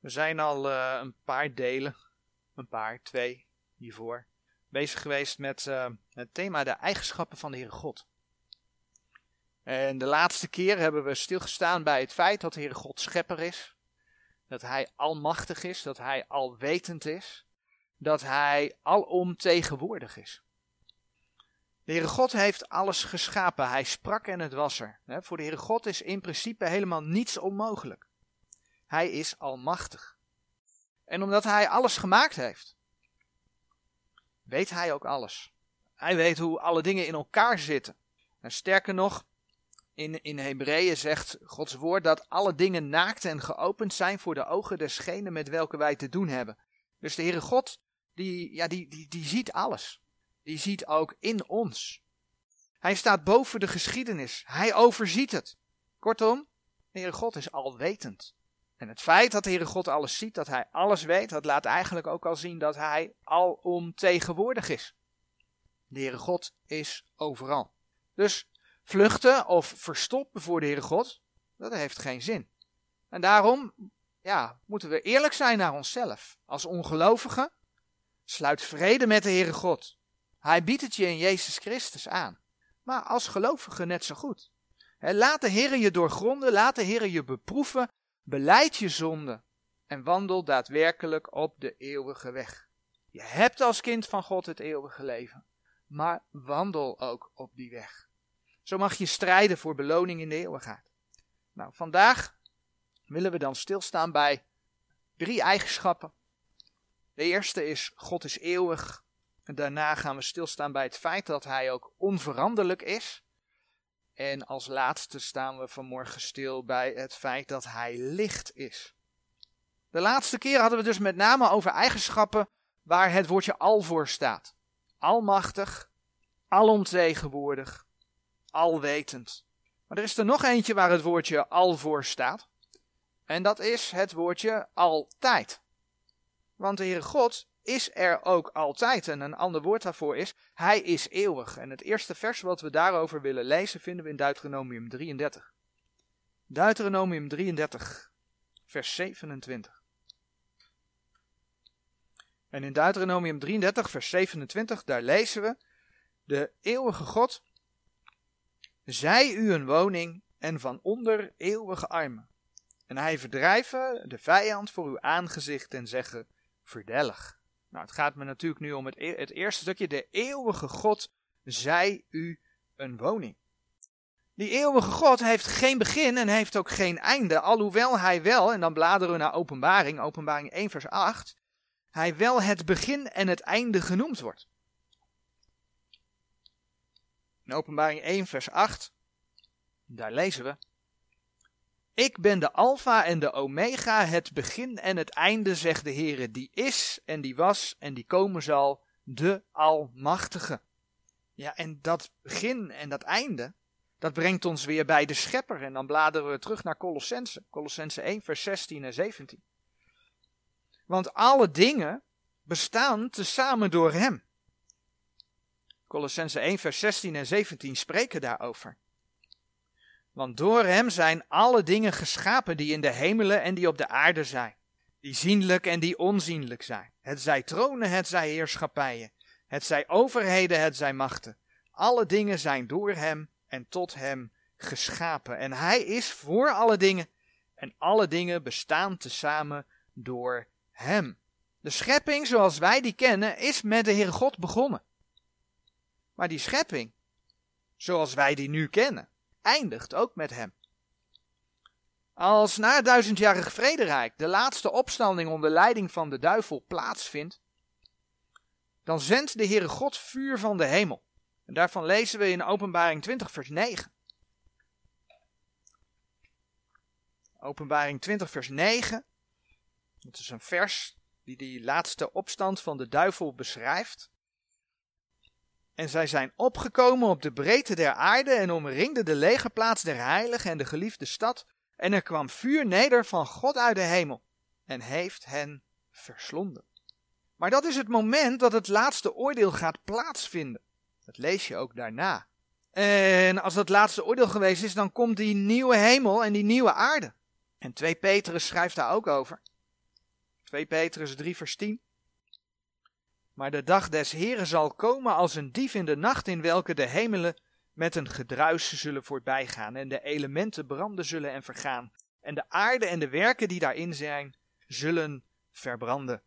We zijn al uh, een paar delen, een paar, twee hiervoor, bezig geweest met uh, het thema de eigenschappen van de Heere God. En de laatste keer hebben we stilgestaan bij het feit dat de Heere God schepper is, dat Hij almachtig is, dat Hij alwetend is, dat Hij alomtegenwoordig is. De Heere God heeft alles geschapen. Hij sprak en het was er. Voor de Heere God is in principe helemaal niets onmogelijk. Hij is almachtig. En omdat hij alles gemaakt heeft, weet hij ook alles. Hij weet hoe alle dingen in elkaar zitten. En sterker nog, in, in Hebreeën zegt Gods woord dat alle dingen naakt en geopend zijn voor de ogen desgene met welke wij te doen hebben. Dus de Heere God, die, ja, die, die, die ziet alles. Die ziet ook in ons. Hij staat boven de geschiedenis. Hij overziet het. Kortom, de Heere God is alwetend. En het feit dat de Heere God alles ziet, dat Hij alles weet, dat laat eigenlijk ook al zien dat Hij alomtegenwoordig is. De Heere God is overal. Dus vluchten of verstoppen voor de Heere God, dat heeft geen zin. En daarom ja, moeten we eerlijk zijn naar onszelf. Als ongelovigen, sluit vrede met de Heere God. Hij biedt het je in Jezus Christus aan. Maar als gelovige net zo goed. laat de Heer je doorgronden, laat de Heer je beproeven Beleid je zonde en wandel daadwerkelijk op de eeuwige weg. Je hebt als kind van God het eeuwige leven, maar wandel ook op die weg. Zo mag je strijden voor beloning in de eeuwigheid. Nou, vandaag willen we dan stilstaan bij drie eigenschappen. De eerste is God is eeuwig. En daarna gaan we stilstaan bij het feit dat Hij ook onveranderlijk is. En als laatste staan we vanmorgen stil bij het feit dat hij licht is. De laatste keer hadden we dus met name over eigenschappen waar het woordje al voor staat. Almachtig, alomtegenwoordig, alwetend. Maar er is er nog eentje waar het woordje al voor staat. En dat is het woordje altijd. Want de Heere God is er ook altijd. En een ander woord daarvoor is, hij is eeuwig. En het eerste vers wat we daarover willen lezen vinden we in Deuteronomium 33. Deuteronomium 33, vers 27. En in Deuteronomium 33, vers 27, daar lezen we, de eeuwige God, zij u een woning en van onder eeuwige armen. En hij verdrijven de vijand voor uw aangezicht en zeggen, verdellig. Nou, het gaat me natuurlijk nu om het, e-, het eerste stukje. De eeuwige God zij u een woning. Die eeuwige God heeft geen begin en heeft ook geen einde, alhoewel hij wel, en dan bladeren we naar openbaring, openbaring 1 vers 8, hij wel het begin en het einde genoemd wordt. In openbaring 1 vers 8, daar lezen we, ik ben de Alpha en de Omega, het begin en het einde, zegt de Heere, die is en die was en die komen zal, de Almachtige. Ja, en dat begin en dat einde, dat brengt ons weer bij de Schepper. En dan bladeren we terug naar Colossense, Colossense 1, vers 16 en 17. Want alle dingen bestaan tezamen door Hem. Colossense 1, vers 16 en 17 spreken daarover. Want door hem zijn alle dingen geschapen die in de hemelen en die op de aarde zijn. Die zienlijk en die onzienlijk zijn. Het zij tronen, het zij heerschappijen. Het zij overheden, het zij machten. Alle dingen zijn door hem en tot hem geschapen. En hij is voor alle dingen. En alle dingen bestaan tezamen door hem. De schepping zoals wij die kennen is met de Heere God begonnen. Maar die schepping, zoals wij die nu kennen, eindigt ook met hem. Als na duizendjarig vrederijk de laatste opstanding onder leiding van de duivel plaatsvindt, dan zendt de Heere God vuur van de hemel. En daarvan lezen we in Openbaring 20, vers 9. Openbaring 20, vers 9. Dat is een vers die die laatste opstand van de duivel beschrijft. En zij zijn opgekomen op de breedte der aarde en omringden de legerplaats der heiligen en de geliefde stad. En er kwam vuur neder van God uit de hemel en heeft hen verslonden. Maar dat is het moment dat het laatste oordeel gaat plaatsvinden. Dat lees je ook daarna. En als dat laatste oordeel geweest is, dan komt die nieuwe hemel en die nieuwe aarde. En 2 Petrus schrijft daar ook over. 2 Petrus 3 vers 10. Maar de dag des Heren zal komen als een dief in de nacht, in welke de hemelen met een gedruis zullen voorbijgaan, en de elementen branden zullen en vergaan, en de aarde en de werken die daarin zijn, zullen verbranden.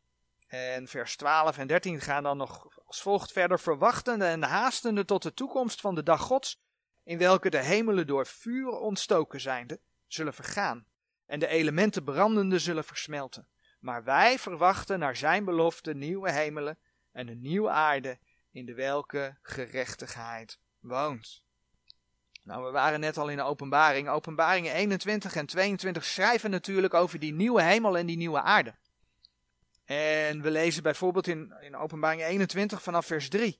En vers 12 en 13 gaan dan nog als volgt verder: verwachtende en haastende tot de toekomst van de dag Gods, in welke de hemelen door vuur ontstoken zijnde, zullen vergaan, en de elementen brandende zullen versmelten. Maar wij verwachten naar zijn belofte nieuwe hemelen en een nieuwe aarde, in de welke gerechtigheid woont. Nou, we waren net al in de openbaring. Openbaringen 21 en 22 schrijven natuurlijk over die nieuwe hemel en die nieuwe aarde. En we lezen bijvoorbeeld in, in openbaring 21 vanaf vers 3.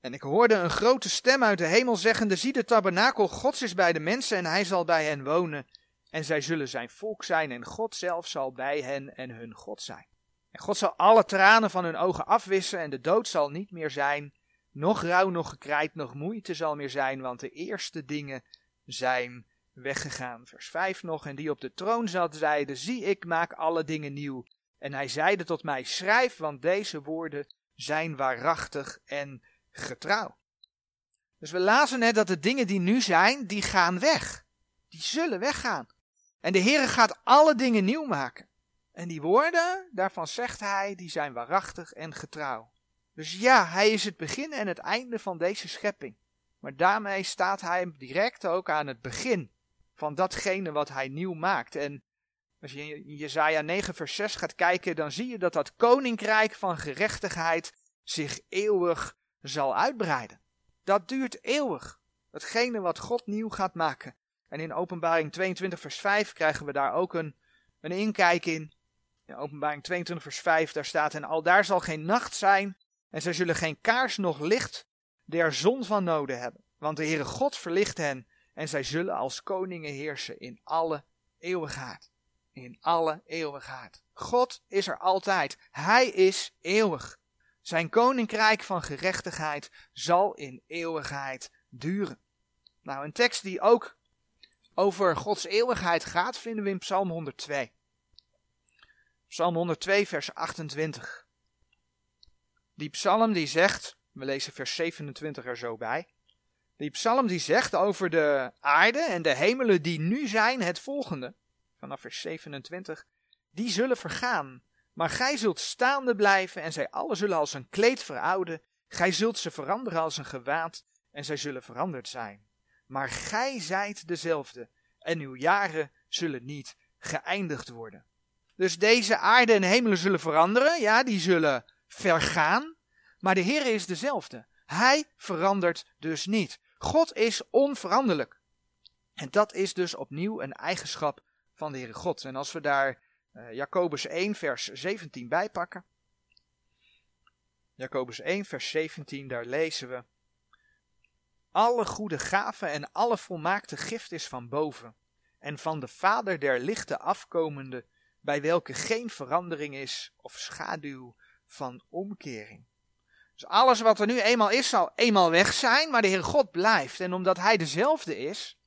En ik hoorde een grote stem uit de hemel zeggende, zie de tabernakel Gods is bij de mensen en hij zal bij hen wonen. En zij zullen zijn volk zijn en God zelf zal bij hen en hun God zijn. God zal alle tranen van hun ogen afwissen en de dood zal niet meer zijn. Nog rouw, nog gekrijt, nog moeite zal meer zijn, want de eerste dingen zijn weggegaan. Vers 5 nog, en die op de troon zat, zeide, zie ik maak alle dingen nieuw. En hij zeide tot mij, schrijf, want deze woorden zijn waarachtig en getrouw. Dus we lazen net dat de dingen die nu zijn, die gaan weg. Die zullen weggaan. En de Heere gaat alle dingen nieuw maken. En die woorden, daarvan zegt hij, die zijn waarachtig en getrouw. Dus ja, hij is het begin en het einde van deze schepping. Maar daarmee staat hij direct ook aan het begin van datgene wat hij nieuw maakt. En als je in Jezaja 9 vers 6 gaat kijken, dan zie je dat dat koninkrijk van gerechtigheid zich eeuwig zal uitbreiden. Dat duurt eeuwig. Hetgene wat God nieuw gaat maken. En in openbaring 22 vers 5 krijgen we daar ook een, een inkijk in. In openbaring 22 vers 5 daar staat en al daar zal geen nacht zijn en zij zullen geen kaars nog licht der zon van noden hebben. Want de Heere God verlicht hen en zij zullen als koningen heersen in alle eeuwigheid. In alle eeuwigheid. God is er altijd. Hij is eeuwig. Zijn koninkrijk van gerechtigheid zal in eeuwigheid duren. Nou, een tekst die ook over Gods eeuwigheid gaat, vinden we in Psalm 102. Psalm 102, vers 28. Die psalm die zegt, we lezen vers 27 er zo bij. Die psalm die zegt over de aarde en de hemelen die nu zijn het volgende. Vanaf vers 27. Die zullen vergaan. Maar gij zult staande blijven en zij alle zullen als een kleed verouden. Gij zult ze veranderen als een gewaad en zij zullen veranderd zijn. Maar gij zijt dezelfde en uw jaren zullen niet geëindigd worden. Dus deze aarde en hemelen zullen veranderen, ja, die zullen vergaan, maar de Heer is dezelfde. Hij verandert dus niet. God is onveranderlijk. En dat is dus opnieuw een eigenschap van de Heere God. En als we daar uh, Jacobus 1 vers 17 bijpakken. Jacobus 1 vers 17, daar lezen we. Alle goede gaven en alle volmaakte gift is van boven. En van de Vader der lichten afkomende, bij welke geen verandering is of schaduw van omkering. Dus alles wat er nu eenmaal is, zal eenmaal weg zijn, maar de Heer God blijft. En omdat Hij dezelfde is,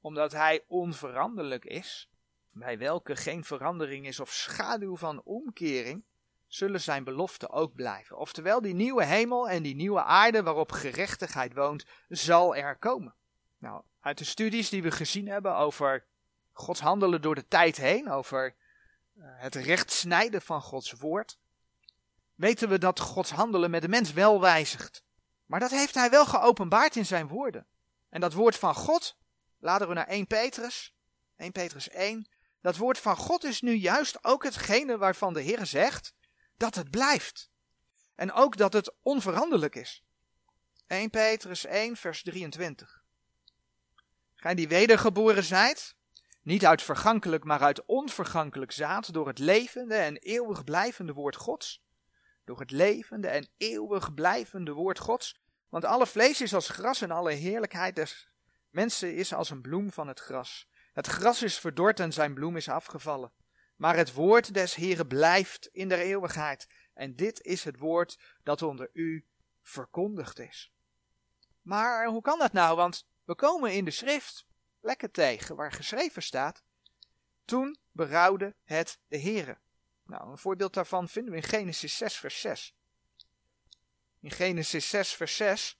omdat Hij onveranderlijk is, bij welke geen verandering is of schaduw van omkering, zullen zijn beloften ook blijven. Oftewel, die nieuwe hemel en die nieuwe aarde waarop gerechtigheid woont, zal er komen. Nou, uit de studies die we gezien hebben over Gods handelen door de tijd heen, over het recht snijden van Gods woord, weten we dat Gods handelen met de mens wel wijzigt. Maar dat heeft hij wel geopenbaard in zijn woorden. En dat woord van God, laten we naar 1 Petrus, 1 Petrus 1, dat woord van God is nu juist ook hetgene waarvan de Heer zegt dat het blijft. En ook dat het onveranderlijk is. 1 Petrus 1, vers 23. Gij die wedergeboren zijt, niet uit vergankelijk, maar uit onvergankelijk zaad, door het levende en eeuwig blijvende woord Gods, door het levende en eeuwig blijvende woord Gods. Want alle vlees is als gras en alle heerlijkheid des mensen is als een bloem van het gras. Het gras is verdord en zijn bloem is afgevallen. Maar het woord des Heren blijft in der eeuwigheid. En dit is het woord dat onder u verkondigd is. Maar hoe kan dat nou? Want we komen in de schrift plekken tegen waar geschreven staat. Toen berouwde het de Heren. Nou, een voorbeeld daarvan vinden we in Genesis 6, vers 6. In Genesis 6, vers 6,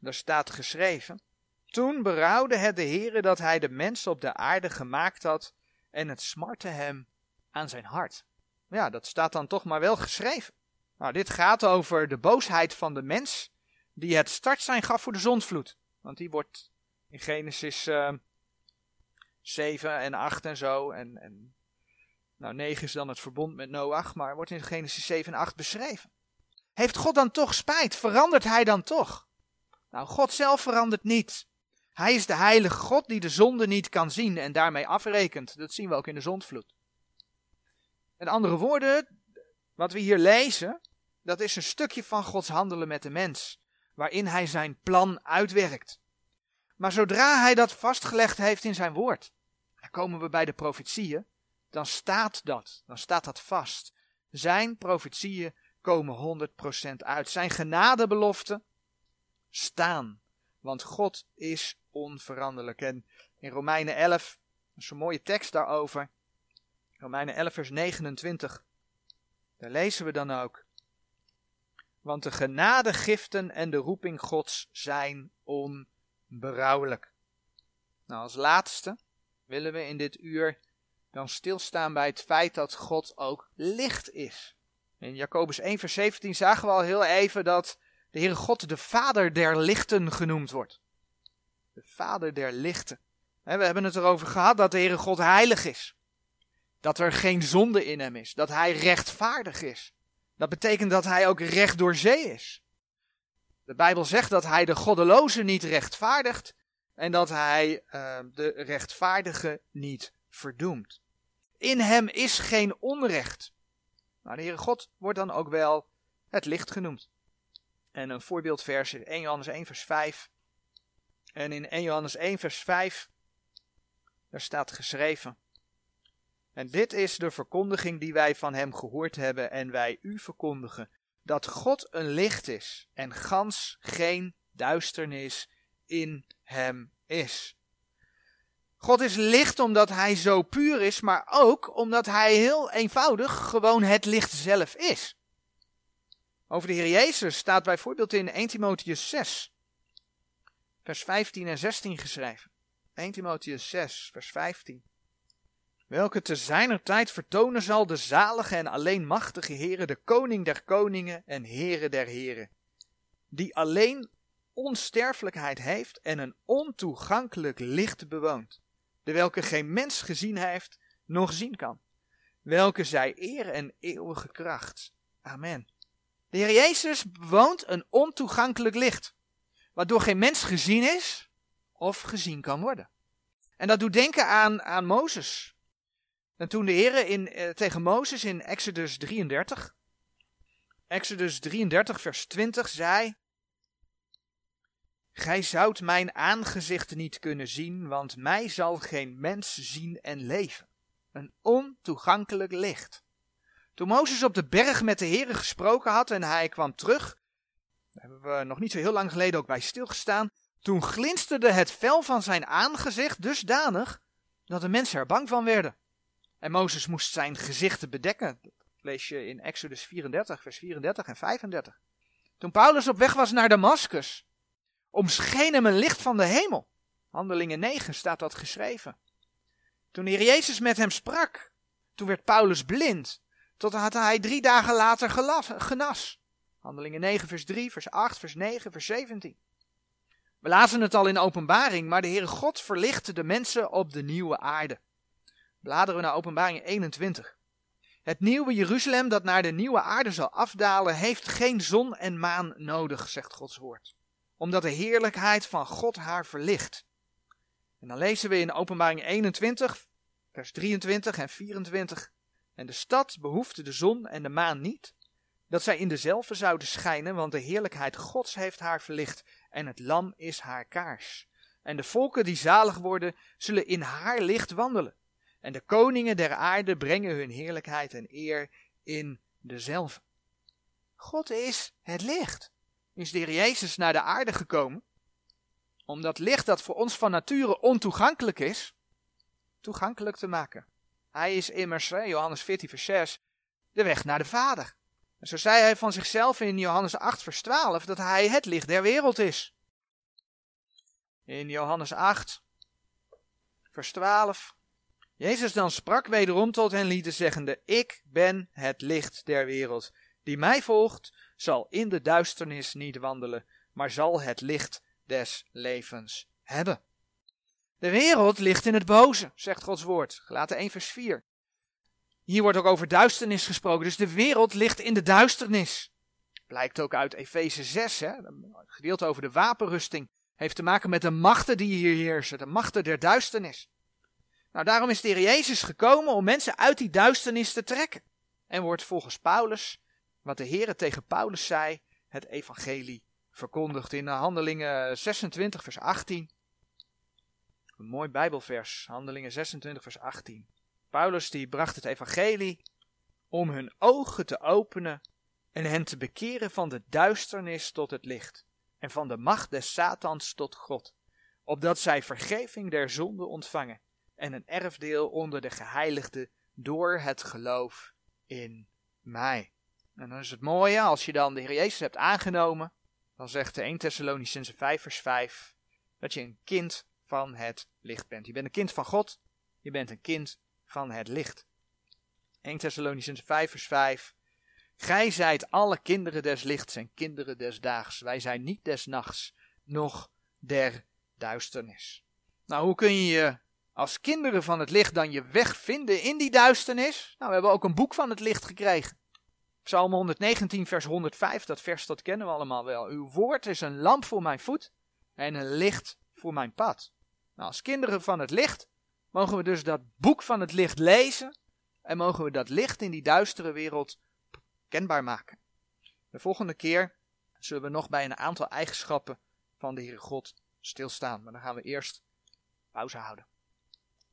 daar staat geschreven: Toen berouwde het de Heere dat hij de mens op de aarde gemaakt had, en het smartte hem aan zijn hart. Ja, dat staat dan toch maar wel geschreven. Nou, dit gaat over de boosheid van de mens, die het startsein gaf voor de zondvloed. Want die wordt in Genesis uh, eh, 7 en 8 en zo, en, en nou, 9 is dan het verbond met Noach, maar wordt in Genesis 7 en 8 beschreven. Heeft God dan toch spijt? Verandert hij dan toch? Nou, God zelf verandert niet. Hij is de heilige God die de zonde niet kan zien en daarmee afrekent. Dat zien we ook in de zondvloed. Met andere woorden, wat we hier lezen, dat is een stukje van Gods handelen met de mens, waarin hij zijn plan uitwerkt. Maar zodra hij dat vastgelegd heeft in zijn woord, dan komen we bij de profetieën, dan staat dat, dan staat dat vast. Zijn profetieën komen 100% uit. Zijn genadebeloften staan. Want God is onveranderlijk. En in Romeinen 11, dat is een mooie tekst daarover. Romeinen 11, vers 29. Daar lezen we dan ook. Want de genadegiften en de roeping Gods zijn onberouwelijk. Nou, als laatste willen we in dit uur dan stilstaan bij het feit dat God ook licht is. In Jacobus 1, vers 17 zagen we al heel even dat de Heere God de Vader der lichten genoemd wordt. De Vader der lichten. We hebben het erover gehad dat de Heere God heilig is. Dat er geen zonde in hem is. Dat hij rechtvaardig is. Dat betekent dat hij ook recht door zee is. De Bijbel zegt dat hij de goddeloze niet rechtvaardigt en dat hij uh, de rechtvaardige niet verdoemt. In hem is geen onrecht. Maar de Heere God wordt dan ook wel het licht genoemd. En een voorbeeldvers in 1 Johannes 1 vers 5. En in 1 Johannes 1 vers 5, daar staat geschreven. En dit is de verkondiging die wij van hem gehoord hebben en wij u verkondigen. Dat God een licht is en gans geen duisternis in hem is. God is licht omdat hij zo puur is, maar ook omdat hij heel eenvoudig gewoon het licht zelf is. Over de Heer Jezus staat bijvoorbeeld in 1 Timotheus 6, vers 15 en 16 geschreven. 1 Timotheus 6, vers 15. Welke te zijner tijd vertonen zal de zalige en alleen machtige Heere, de koning der koningen en Heere der heren, die alleen onsterfelijkheid heeft en een ontoegankelijk licht bewoont de welke geen mens gezien heeft, nog zien kan. Welke zij eer en eeuwige kracht. Amen. De Heer Jezus bewoont een ontoegankelijk licht, waardoor geen mens gezien is of gezien kan worden. En dat doet denken aan, aan Mozes. En toen de Heer in, eh, tegen Mozes in Exodus 33, Exodus 33 vers 20 zei, Gij zoudt mijn aangezicht niet kunnen zien, want mij zal geen mens zien en leven. Een ontoegankelijk licht. Toen Mozes op de berg met de Heere gesproken had en hij kwam terug, daar hebben we nog niet zo heel lang geleden ook bij stilgestaan, toen glinsterde het vel van zijn aangezicht dusdanig dat de mensen er bang van werden. En Mozes moest zijn gezichten bedekken. Dat lees je in Exodus 34, vers 34 en 35. Toen Paulus op weg was naar Damascus, omscheen hem een licht van de hemel. Handelingen 9 staat dat geschreven. Toen de Heer Jezus met hem sprak, toen werd Paulus blind, totdat hij drie dagen later genas. Handelingen 9 vers 3, vers 8, vers 9, vers 17. We lazen het al in openbaring, maar de Heere God verlichtte de mensen op de nieuwe aarde. Bladeren we naar openbaring 21. Het nieuwe Jeruzalem dat naar de nieuwe aarde zal afdalen, heeft geen zon en maan nodig, zegt Gods woord omdat de heerlijkheid van God haar verlicht. En dan lezen we in Openbaring 21, vers 23 en 24. En de stad behoefde de zon en de maan niet, dat zij in dezelfde zouden schijnen, want de heerlijkheid Gods heeft haar verlicht en het lam is haar kaars. En de volken die zalig worden, zullen in haar licht wandelen. En de koningen der aarde brengen hun heerlijkheid en eer in dezelfde. God is het licht is de Heer Jezus naar de aarde gekomen om dat licht dat voor ons van nature ontoegankelijk is, toegankelijk te maken. Hij is immers, Johannes 14 vers 6, de weg naar de Vader. En zo zei hij van zichzelf in Johannes 8 vers 12 dat hij het licht der wereld is. In Johannes 8 vers 12 Jezus dan sprak wederom tot hen lieden zeggende, Ik ben het licht der wereld. Die mij volgt, zal in de duisternis niet wandelen, maar zal het licht des levens hebben. De wereld ligt in het boze, zegt Gods woord. Gelaten 1 vers 4. Hier wordt ook over duisternis gesproken, dus de wereld ligt in de duisternis. Blijkt ook uit Efeze 6, hè? gedeelte over de wapenrusting. Heeft te maken met de machten die hier heersen, de machten der duisternis. Nou, daarom is de Heer Jezus gekomen om mensen uit die duisternis te trekken. En wordt volgens Paulus, wat de Heer tegen Paulus zei, het evangelie verkondigd in Handelingen 26 vers 18. Een mooi Bijbelvers, Handelingen 26 vers 18. Paulus die bracht het evangelie om hun ogen te openen en hen te bekeren van de duisternis tot het licht en van de macht des Satans tot God, opdat zij vergeving der zonde ontvangen en een erfdeel onder de geheiligden door het geloof in mij. En dan is het mooie, als je dan de Heer Jezus hebt aangenomen, dan zegt de 1 Thessalonicense 5 vers 5, dat je een kind van het licht bent. Je bent een kind van God, je bent een kind van het licht. 1 Thessalonicense 5 vers 5, Gij zijt alle kinderen des lichts en kinderen des daags. Wij zijn niet des nachts, noch der duisternis. Nou, hoe kun je je als kinderen van het licht dan je weg vinden in die duisternis? Nou, we hebben ook een boek van het licht gekregen. Psalm 119, vers 105, dat vers dat kennen we allemaal wel. Uw woord is een lamp voor mijn voet en een licht voor mijn pad. Nou, als kinderen van het licht mogen we dus dat boek van het licht lezen en mogen we dat licht in die duistere wereld kenbaar maken. De volgende keer zullen we nog bij een aantal eigenschappen van de Heere God stilstaan, maar dan gaan we eerst pauze houden.